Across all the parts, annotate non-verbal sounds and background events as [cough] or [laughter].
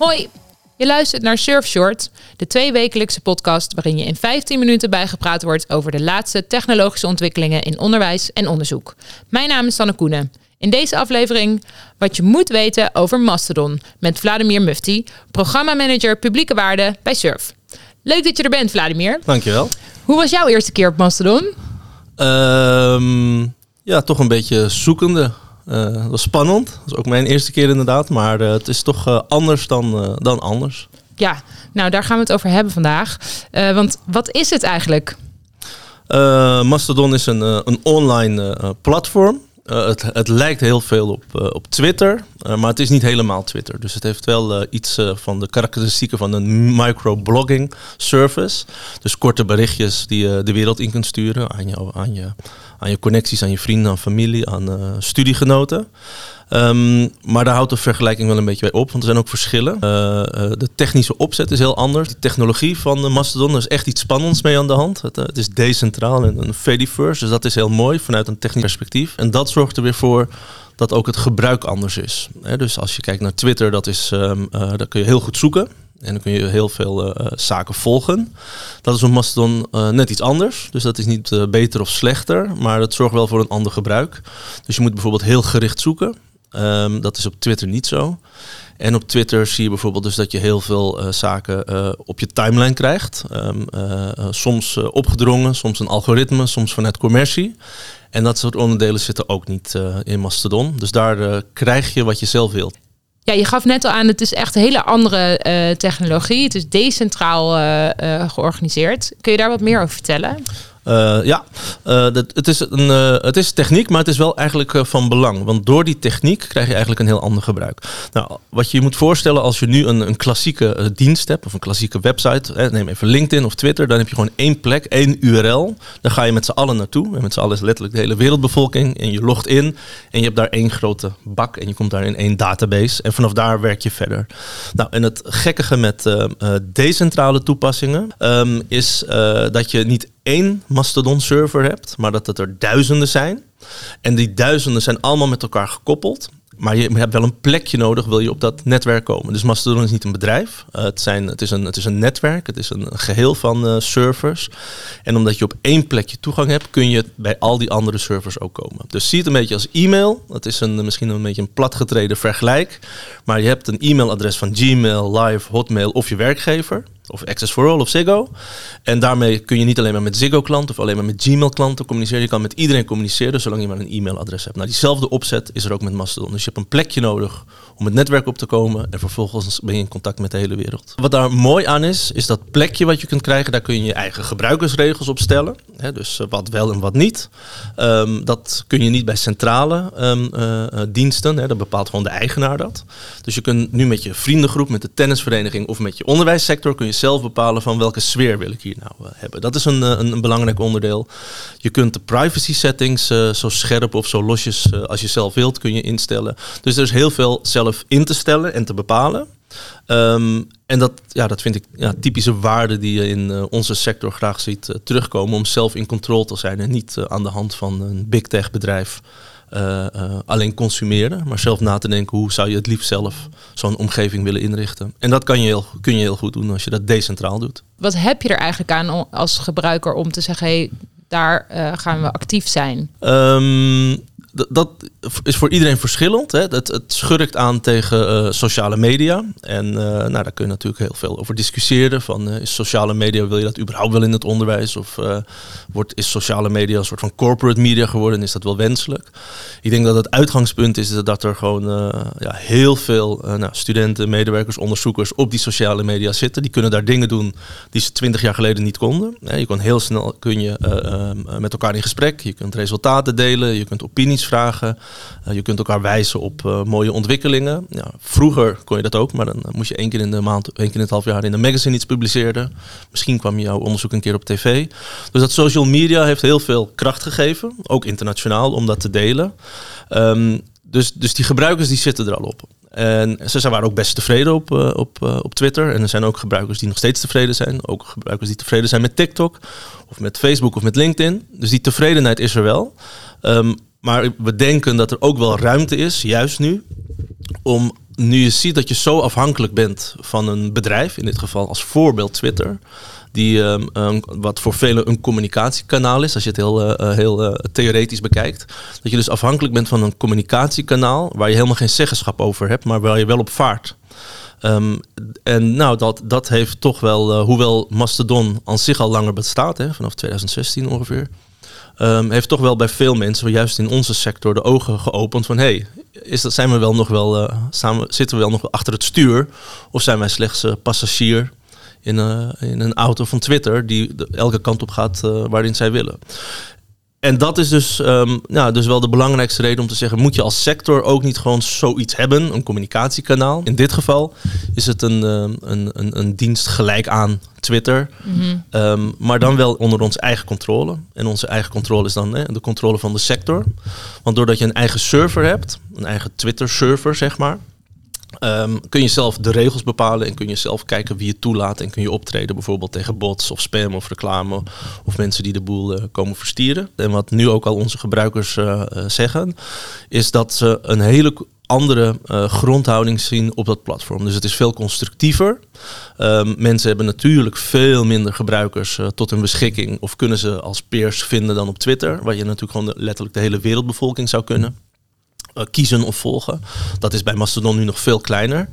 Hoi, je luistert naar Surf Short, de tweewekelijkse podcast waarin je in 15 minuten bijgepraat wordt over de laatste technologische ontwikkelingen in onderwijs en onderzoek. Mijn naam is Sanne Koenen. In deze aflevering wat je moet weten over Mastodon met Vladimir Mufti, programmamanager publieke waarde bij Surf. Leuk dat je er bent, Vladimir. Dankjewel. Hoe was jouw eerste keer op Mastodon? Ehm, ja, toch een beetje zoekende. Uh, dat was spannend. Dat was ook mijn eerste keer inderdaad. Maar uh, het is toch uh, anders dan, dan anders. Ja, nou daar gaan we het over hebben vandaag. want wat is het eigenlijk? Mastodon is een, een online platform. Het, het, lijkt heel veel op, op Twitter, maar het is niet helemaal Twitter. Dus het heeft wel iets van de karakteristieken van een microblogging service. Dus korte berichtjes die je de wereld in kunt sturen aan je, aan je aan je connecties, aan je vrienden, aan familie, aan uh, studiegenoten. Um, maar daar houdt de vergelijking wel een beetje bij op, want er zijn ook verschillen. Uh, uh, de technische opzet is heel anders. De technologie van Mastodon, er is echt iets spannends mee aan de hand. Het, het is decentraal en een Fediverse, dus dat is heel mooi vanuit een technisch perspectief. En dat zorgt er weer voor dat ook het gebruik anders is. dus als je kijkt naar Twitter, dat is, um, daar kun je heel goed zoeken. En dan kun je heel veel uh, zaken volgen. Dat is op Mastodon uh, net iets anders. Dus dat is niet beter of slechter, maar dat zorgt wel voor een ander gebruik. Dus je moet bijvoorbeeld heel gericht zoeken. Um, dat is op Twitter niet zo. En op Twitter zie je bijvoorbeeld dus dat je heel veel zaken op je timeline krijgt. Um, soms opgedrongen, soms een algoritme, soms vanuit commercie. En dat soort onderdelen zitten ook niet in Mastodon. Dus daar krijg je wat je zelf wilt. Ja, je gaf net al aan, het is echt een hele andere uh, technologie. Het is decentraal uh, uh, georganiseerd. Kun je daar wat meer over vertellen? Uh, ja, uh, dat, het, is een, uh, het is techniek, maar het is wel eigenlijk van belang. Want door die techniek krijg je eigenlijk een heel ander gebruik. Nou, wat je je moet voorstellen als je nu een, een klassieke dienst hebt, of een klassieke website, hè, neem even LinkedIn of Twitter, dan heb je gewoon één plek, één URL. Daar ga je met z'n allen naartoe. En met z'n allen is letterlijk de hele wereldbevolking. En je logt in en je hebt daar één grote bak en je komt daar in één database. En vanaf daar werk je verder. Nou, en het gekkige met decentrale toepassingen um, is dat je niet één Mastodon server hebt, maar dat het er duizenden zijn. En die duizenden zijn allemaal met elkaar gekoppeld. Maar je hebt wel een plekje nodig, wil je op dat netwerk komen. Dus Mastodon is niet een bedrijf. Uh, het, zijn, het, is een, het is een netwerk, het is een geheel van uh, servers. En omdat je op één plekje toegang hebt, kun je bij al die andere servers ook komen. Dus zie het een beetje als e-mail. Het is een, misschien een beetje een platgetreden vergelijk. Maar je hebt een e-mailadres van Gmail, Live, Hotmail of je werkgever of Access for All of Ziggo. En daarmee kun je niet alleen maar met Ziggo-klanten of alleen maar met Gmail-klanten communiceren. Je kan met iedereen communiceren, zolang je maar een e-mailadres hebt. Nou, diezelfde opzet is er ook met Mastodon. Dus je hebt een plekje nodig om het netwerk op te komen en vervolgens ben je in contact met de hele wereld. Wat daar mooi aan is, is dat plekje wat je kunt krijgen, daar kun je je eigen gebruikersregels op stellen. Dus eh, wat wel en wat niet. Um, dat kun je niet bij centrale um, uh, diensten, hè, dat bepaalt gewoon de eigenaar dat. Dus je kunt nu met je vriendengroep, met de tennisvereniging of met je onderwijssector, kun je zelf bepalen van welke sfeer wil ik hier nou hebben. Dat is een, een, een, belangrijk onderdeel. Je kunt de privacy settings zo scherp of zo losjes als je zelf wilt, kun je instellen. Dus er is heel veel zelf in te stellen en te bepalen. Um, en dat, ja, dat vind ik ja, typische waarden die je in onze sector graag ziet terugkomen. Om zelf in controle te zijn en niet aan de hand van een big tech bedrijf alleen consumeren. Maar zelf na te denken hoe zou je het liefst zelf zo'n omgeving willen inrichten. En dat kan je heel, kun je heel goed doen als je dat decentraal doet. Wat heb je er eigenlijk aan als gebruiker om te zeggen, hey, daar gaan we actief zijn? Um, dat is voor iedereen verschillend. Hè. Het, het schurkt aan tegen uh, sociale media. En uh, nou, daar kun je natuurlijk heel veel over discussiëren. Van, uh, is sociale media, wil je dat überhaupt wel in het onderwijs? Of wordt, is sociale media een soort van corporate media geworden? Is dat wel wenselijk? Ik denk dat het uitgangspunt is dat er gewoon ja, heel veel nou, studenten, medewerkers, onderzoekers op die sociale media zitten. Die kunnen daar dingen doen die ze twintig jaar geleden niet konden. je kan heel snel kun je, met elkaar in gesprek. Je kunt resultaten delen, je kunt opinies vragen. Uh, je kunt elkaar wijzen op uh, mooie ontwikkelingen. Vroeger kon je dat ook, maar dan moest je één keer in de maand, één keer in het half jaar in een magazine iets publiceren. Misschien kwam jouw onderzoek een keer op tv. Dus dat social media heeft heel veel kracht gegeven, ook internationaal, om dat te delen. Um, dus, dus die gebruikers die zitten er al op. En ze waren ook best tevreden op, op, op Twitter. En er zijn ook gebruikers die nog steeds tevreden zijn. Ook gebruikers die tevreden zijn met TikTok. Of met Facebook of met LinkedIn. Dus die tevredenheid is er wel. Um, maar we denken dat er ook wel ruimte is, juist nu, om nu je ziet dat je zo afhankelijk bent van een bedrijf, in dit geval als voorbeeld Twitter, die um, wat voor velen een communicatiekanaal is, als je het heel, uh, heel uh, theoretisch bekijkt. Dat je dus afhankelijk bent van een communicatiekanaal waar je helemaal geen zeggenschap over hebt, maar waar je wel op vaart. Um, en nou, dat, dat heeft toch wel, hoewel Mastodon aan zich al langer bestaat, hè, vanaf 2016 ongeveer, um, heeft toch wel bij veel mensen, juist in onze sector, de ogen geopend van hé, hey, dat, zijn we wel nog wel, uh, samen, zitten we wel nog achter het stuur of zijn wij slechts uh, passagier in, in, een auto van Twitter die elke kant op gaat waarin zij willen. En dat is dus, um, nou, dus wel de belangrijkste reden om te zeggen: moet je als sector ook niet gewoon zoiets hebben, een communicatiekanaal? In dit geval is het een, um, een, een, een, dienst gelijk aan Twitter, mm -hmm. um, maar dan wel onder onze eigen controle. En onze eigen controle is dan hè, de controle van de sector. Want doordat je een eigen server hebt, een eigen Twitter-server zeg maar, Um, kun je zelf de regels bepalen en kun je zelf kijken wie je toelaat en kun je optreden bijvoorbeeld tegen bots of spam of reclame of mensen die de boel uh, komen verstieren. En wat nu ook al onze gebruikers uh, uh, zeggen, is dat ze een hele andere grondhouding zien op dat platform. Dus het is veel constructiever. Um, mensen hebben natuurlijk veel minder gebruikers tot hun beschikking of kunnen ze als peers vinden dan op Twitter, waar je natuurlijk gewoon letterlijk de hele wereldbevolking zou kunnen. Uh, kiezen of volgen. Dat is bij Mastodon nu nog veel kleiner.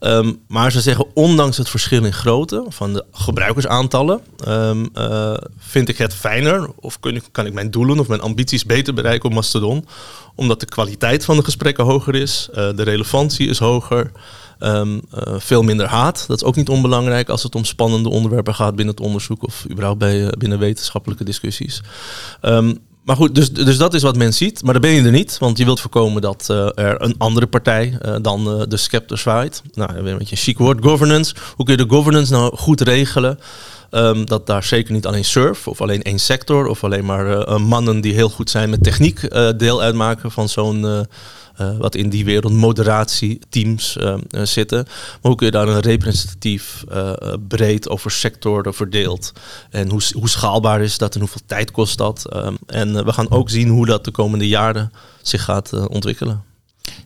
Um, maar ze zeggen, ondanks het verschil in grootte van de gebruikersaantallen, um, uh, vind ik het fijner of kun kan ik mijn doelen of mijn ambities beter bereiken op Mastodon. Omdat de kwaliteit van de gesprekken hoger is, uh, de relevantie is hoger. Uh, veel minder haat. Dat is ook niet onbelangrijk als het om spannende onderwerpen gaat binnen het onderzoek of überhaupt bij, binnen wetenschappelijke discussies. Maar goed, dus, dus dat is wat men ziet. Maar dan ben je er niet, want je wilt voorkomen dat uh, er een andere partij uh, dan uh, de scepter zwaait. Nou, een beetje een chic woord, governance. Hoe kun je de governance nou goed regelen? Um, dat daar zeker niet alleen surf of alleen één sector of alleen maar mannen die heel goed zijn met techniek deel uitmaken van zo'n wat in die wereld moderatieteams uh, zitten. Maar hoe kun je daar een representatief breed over sectoren verdeeld? En hoe, hoe schaalbaar is dat en hoeveel tijd kost dat? Um, en we gaan ook zien hoe dat de komende jaren zich gaat ontwikkelen.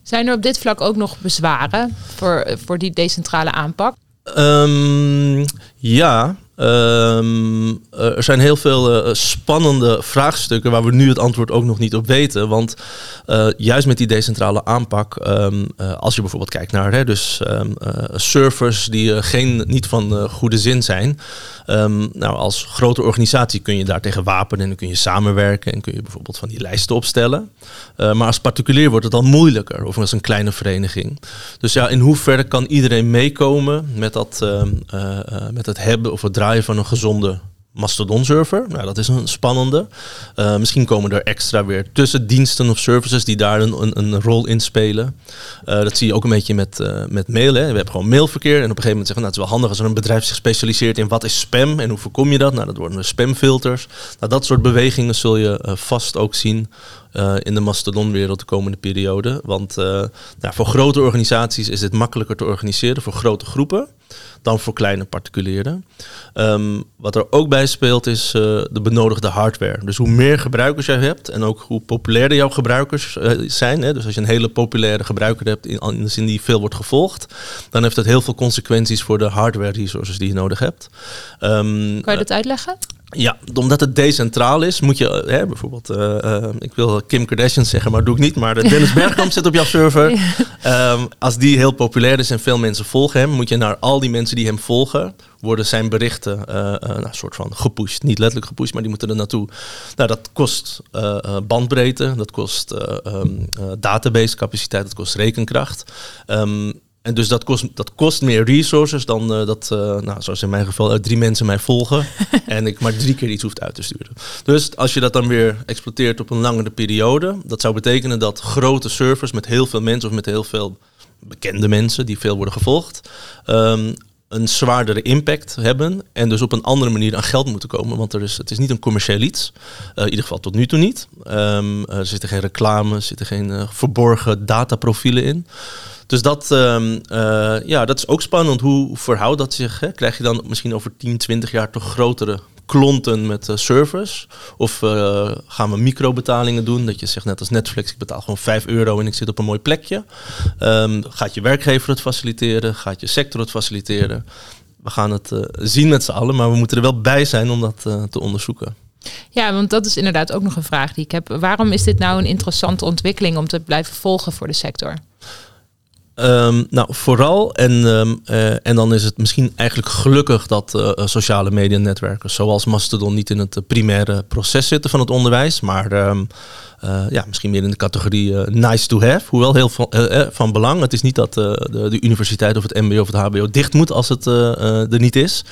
Zijn er op dit vlak ook nog bezwaren voor, voor die decentrale aanpak? Um, ja, Um, er zijn heel veel uh, spannende vraagstukken waar we nu het antwoord ook nog niet op weten. Want uh, juist met die decentrale aanpak, uh, als je bijvoorbeeld kijkt naar hè, dus, um, servers die geen, niet van goede zin zijn. nou, als grote organisatie kun je daar tegen wapenen en kun je samenwerken en kun je bijvoorbeeld van die lijsten opstellen. maar als particulier wordt het dan moeilijker, of als een kleine vereniging. Dus ja, in hoeverre kan iedereen meekomen met, dat, met het hebben of het draaien van een gezonde Mastodon-server. Nou, dat is een spannende. Uh, misschien komen er extra weer tussendiensten of services die daar een, een, rol in spelen. Uh, dat zie je ook een beetje met, uh, met mail. Hè. We hebben gewoon mailverkeer. En op een gegeven moment zeggen we, nou, het is wel handig als er een bedrijf zich specialiseert in wat is spam en hoe voorkom je dat. Nou, dat worden spamfilters. Nou, dat soort bewegingen zul je vast ook zien in de Mastodon-wereld de komende periode. Want nou, voor grote organisaties is dit makkelijker te organiseren, voor grote groepen dan voor kleine particulieren. Um, wat er ook bij speelt is uh, de benodigde hardware. Dus hoe meer gebruikers jij hebt en ook hoe populairder jouw gebruikers uh, zijn. Hè, dus als je een hele populaire gebruiker hebt in, in, de zin die veel wordt gevolgd, dan heeft dat heel veel consequenties voor de hardware resources die je nodig hebt. Um, kan je dat uitleggen? Ja, omdat het decentraal is, moet je eh, hè, bijvoorbeeld, uh, uh, ik wil Kim Kardashian zeggen, maar doe ik niet, maar Dennis [laughs] Bergkamp zit op jouw server. Ja. Um, als die heel populair is en veel mensen volgen hem, moet je naar al die mensen die hem volgen, worden zijn berichten uh, nou, een soort van gepusht. Niet letterlijk gepusht, maar die moeten er naartoe. Nou, dat kost bandbreedte, dat kost um, database capaciteit, dat kost rekenkracht. Um, en dus dat kost, dat kost meer resources dan dat, nou, zoals in mijn geval, drie mensen mij volgen [laughs] en ik maar drie keer iets hoeft uit te sturen. Dus als je dat dan weer exploiteert op een langere periode, dat zou betekenen dat grote servers met heel veel mensen of met heel veel bekende mensen die veel worden gevolgd, um, een zwaardere impact hebben en dus op een andere manier aan geld moeten komen. Want er is, het is niet een commercieel iets, in ieder geval tot nu toe niet. Um, er zitten geen reclame, er zitten geen verborgen dataprofielen in. Dus dat, uh, ja, dat is ook spannend. Hoe verhoudt dat zich? Krijg je dan misschien over 10, 20 jaar toch grotere klonten met uh, servers? Of gaan we microbetalingen doen? Dat je zegt net als Netflix, ik betaal gewoon 5 euro en ik zit op een mooi plekje. Um, gaat je werkgever het faciliteren? Gaat je sector het faciliteren? We gaan het zien met z'n allen, maar we moeten er wel bij zijn om dat te onderzoeken. Ja, want dat is inderdaad ook nog een vraag die ik heb. Waarom is dit nou een interessante ontwikkeling om te blijven volgen voor de sector? Um, nou, vooral, en, um, uh, en dan is het misschien eigenlijk gelukkig dat uh, sociale medianetwerken zoals Mastodon niet in het primaire proces zitten van het onderwijs, maar uh, ja, misschien meer in de categorie nice to have. Hoewel heel van, van belang. Het is niet dat de, de, universiteit of het MBO of het HBO dicht moet als het er niet is.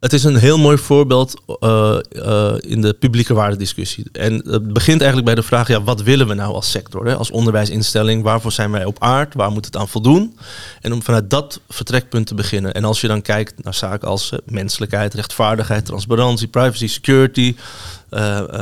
Het is een heel mooi voorbeeld uh, uh, in de publieke waardediscussie. En het begint eigenlijk bij de vraag: ja, wat willen we nou als sector, hè? als onderwijsinstelling? Waarvoor zijn wij op aard? Waar moet het aan voldoen? En om vanuit dat vertrekpunt te beginnen. En als je dan kijkt naar zaken als uh, menselijkheid, rechtvaardigheid, transparantie, privacy, security,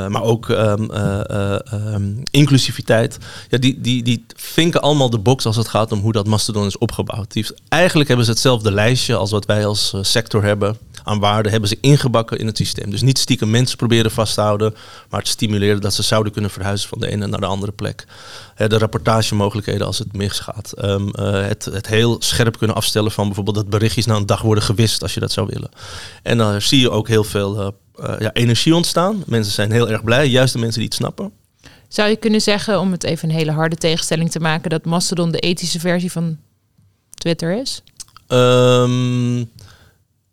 maar ook um, um, inclusiviteit. Ja, die, die, die vinken allemaal de box als het gaat om hoe dat Mastodon is opgebouwd. Eigenlijk hebben ze hetzelfde lijstje als wat wij als sector hebben aan waarde hebben ze ingebakken in het systeem. Dus niet stiekem mensen proberen vast te houden, maar het stimuleren dat ze zouden kunnen verhuizen van de ene naar de andere plek. de rapportagemogelijkheden als het misgaat. Um, het, het heel scherp kunnen afstellen van bijvoorbeeld dat berichtjes na een dag worden gewist als je dat zou willen. En dan zie je ook heel veel uh, uh, ja, energie ontstaan. Mensen zijn heel erg blij, juist de mensen die het snappen. Zou je kunnen zeggen, om het even een hele harde tegenstelling te maken, dat Mastodon de ethische versie van Twitter is? Um,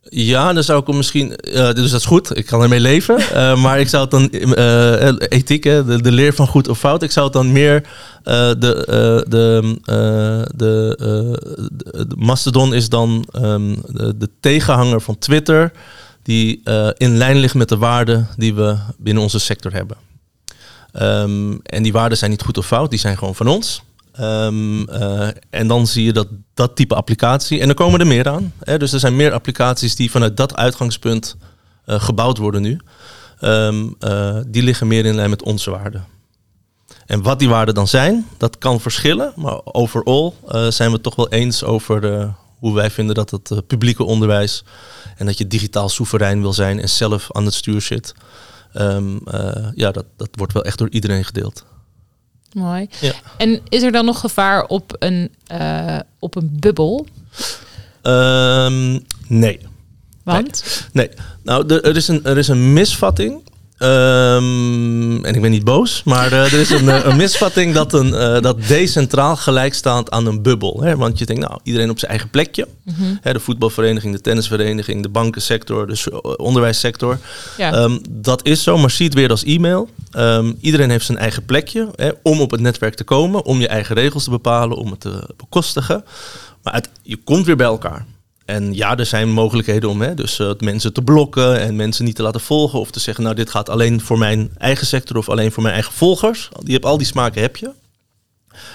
ja, dan zou ik hem misschien. Uh, dus dat is goed, ik kan ermee leven. Uh, [laughs] maar ik zou het dan. Uh, ethiek, de, de, leer van goed of fout. Ik zou het dan meer. de, de, de, de, Mastodon is dan um, de, de, tegenhanger van Twitter. Die in lijn ligt met de waarden die we binnen onze sector hebben. Um, en die waarden zijn niet goed of fout, die zijn gewoon van ons. Um, uh, en dan zie je dat dat type applicatie, en er komen er meer aan. Hè, dus er zijn meer applicaties die vanuit dat uitgangspunt uh, gebouwd worden nu. Um, uh, die liggen meer in lijn met onze waarden. En wat die waarden dan zijn, dat kan verschillen. Maar overal zijn we het toch wel eens over hoe wij vinden dat het publieke onderwijs en dat je digitaal soeverein wil zijn en zelf aan het stuur zit. Um, ja, dat, dat wordt wel echt door iedereen gedeeld. Mooi. Ja. En is er dan nog gevaar op een, uh, op een bubbel? Um, nee. Want? Nee. nee. Nou, er, er, is een, er is een misvatting Um, en ik ben niet boos, maar uh, er is een, uh, een, misvatting dat, een, uh, dat decentraal gelijk staat aan een bubbel. Hè? Want je denkt, nou, iedereen op zijn eigen plekje. Mm -hmm. hè, de voetbalvereniging, de tennisvereniging, de bankensector, de onderwijssector. Ja. Um, dat is zo, maar zie het weer als e-mail. Um, iedereen heeft zijn eigen plekje hè, om op het netwerk te komen, om je eigen regels te bepalen, om het te bekostigen. Maar het, je komt weer bij elkaar. En ja, er zijn mogelijkheden om hè, dus, uh, mensen te blokken en mensen niet te laten volgen. Of te zeggen, nou dit gaat alleen voor mijn eigen sector of alleen voor mijn eigen volgers. Die heb, al die smaken heb je.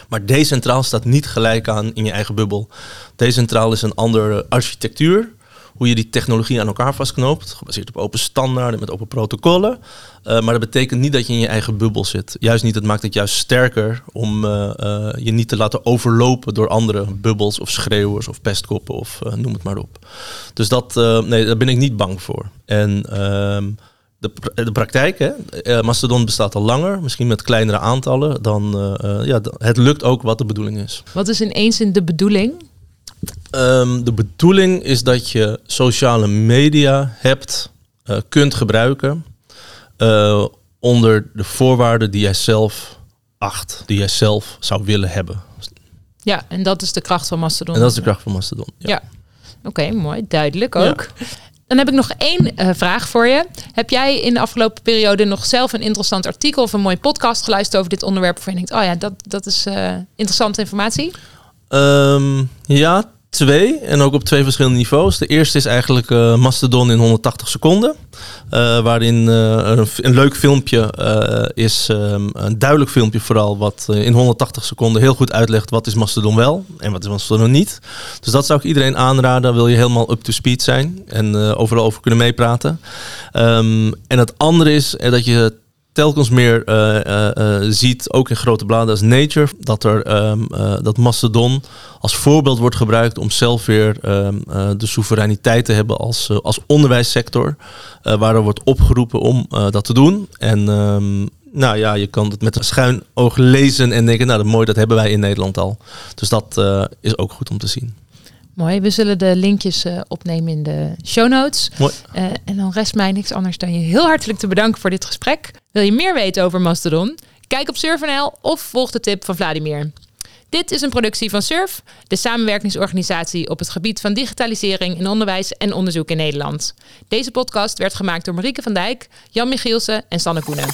Maar decentraal staat niet gelijk aan in je eigen bubbel. Decentraal is een andere architectuur hoe je die technologie aan elkaar vastknoopt. Gebaseerd op open standaarden, met open protocollen. Uh, maar dat betekent niet dat je in je eigen bubbel zit. Juist niet, het maakt het juist sterker om uh, uh, je niet te laten overlopen door andere bubbels of schreeuwers of pestkoppen of noem het maar op. Dus dat, nee, daar ben ik niet bang voor. En ehm, de, de praktijk, hè? Mastodon bestaat al langer, misschien met kleinere aantallen. Dan, ja, het lukt ook wat de bedoeling is. Wat is ineens in de bedoeling? Um, de bedoeling is dat je sociale media hebt, uh, kunt gebruiken uh, onder de voorwaarden die jij zelf acht, die jij zelf zou willen hebben. Ja, en dat is de kracht van Mastodon. En dat is de kracht van Mastodon. Ja. ja. Oké, mooi, duidelijk ook. Ja. Dan heb ik nog één uh, vraag voor je. Heb jij in de afgelopen periode nog zelf een interessant artikel of een mooie podcast geluisterd over dit onderwerp? Waarvan je denkt, oh ja, dat, dat is interessante informatie? Um, ja, twee en ook op twee verschillende niveaus. De eerste is eigenlijk uh, Mastodon in 180 seconden. Uh, waarin uh, een, leuk filmpje is, um, een duidelijk filmpje vooral, wat in 180 seconden heel goed uitlegt wat is Mastodon wel en wat is Mastodon niet. Dus dat zou ik iedereen aanraden, wil je helemaal up to speed zijn en overal over kunnen meepraten. Um, en het andere is dat je telkens meer ziet, ook in grote bladen als Nature, dat, er, ehm, dat Mastodon als voorbeeld wordt gebruikt om zelf weer ehm, de soevereiniteit te hebben als, als onderwijssector. waar wordt opgeroepen om dat te doen. En ehm, nou ja, je kan het met een schuin oog lezen en denken, nou dat mooi, dat hebben wij in Nederland al. Dus dat is ook goed om te zien. Mooi, we zullen de linkjes uh, opnemen in de show notes. Mooi. Uh, en dan rest mij niks anders dan je heel hartelijk te bedanken voor dit gesprek. Wil je meer weten over Mastodon? Kijk op Surf.nl of volg de tip van Vladimir. Dit is een productie van SURF, de samenwerkingsorganisatie op het gebied van digitalisering in onderwijs en onderzoek in Nederland. Deze podcast werd gemaakt door Marieke van Dijk, Jan Michielsen en Sanne Koenen.